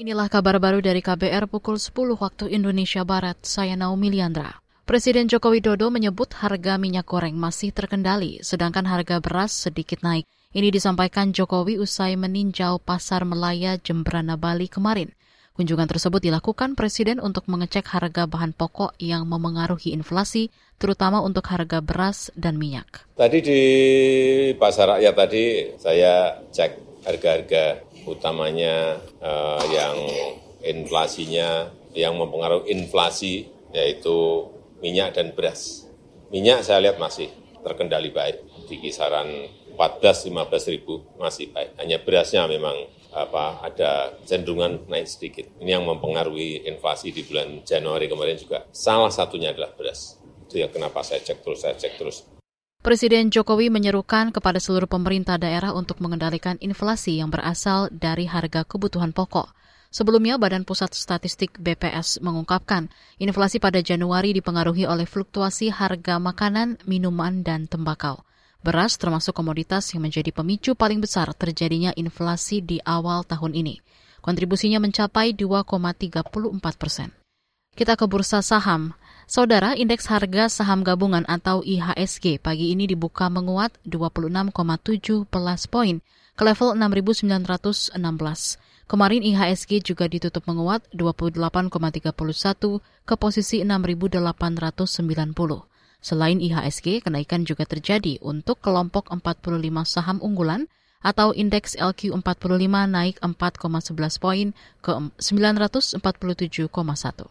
Inilah kabar baru dari KBR pukul 10 waktu Indonesia Barat. Saya Naomi Liandra. Presiden Joko Widodo menyebut harga minyak goreng masih terkendali, sedangkan harga beras sedikit naik. Ini disampaikan Jokowi usai meninjau pasar Melaya Jembrana Bali kemarin. Kunjungan tersebut dilakukan Presiden untuk mengecek harga bahan pokok yang memengaruhi inflasi, terutama untuk harga beras dan minyak. Tadi di pasar rakyat tadi saya cek harga-harga utamanya uh, yang inflasinya yang mempengaruhi inflasi yaitu minyak dan beras. Minyak saya lihat masih terkendali baik di kisaran 14-15 ribu masih baik. Hanya berasnya memang apa ada cenderungan naik sedikit. Ini yang mempengaruhi inflasi di bulan Januari kemarin juga. Salah satunya adalah beras. Itu ya kenapa saya cek terus, saya cek terus. Presiden Jokowi menyerukan kepada seluruh pemerintah daerah untuk mengendalikan inflasi yang berasal dari harga kebutuhan pokok. Sebelumnya, Badan Pusat Statistik BPS mengungkapkan inflasi pada Januari dipengaruhi oleh fluktuasi harga makanan, minuman, dan tembakau. Beras termasuk komoditas yang menjadi pemicu paling besar terjadinya inflasi di awal tahun ini. Kontribusinya mencapai 2,34 persen. Kita ke bursa saham. Saudara, indeks harga saham gabungan atau IHSG pagi ini dibuka menguat 26,17 poin ke level 6.916. Kemarin IHSG juga ditutup menguat 28,31 ke posisi 6.890. Selain IHSG, kenaikan juga terjadi untuk kelompok 45 saham unggulan atau indeks LQ45 naik 4,11 poin ke 947,1.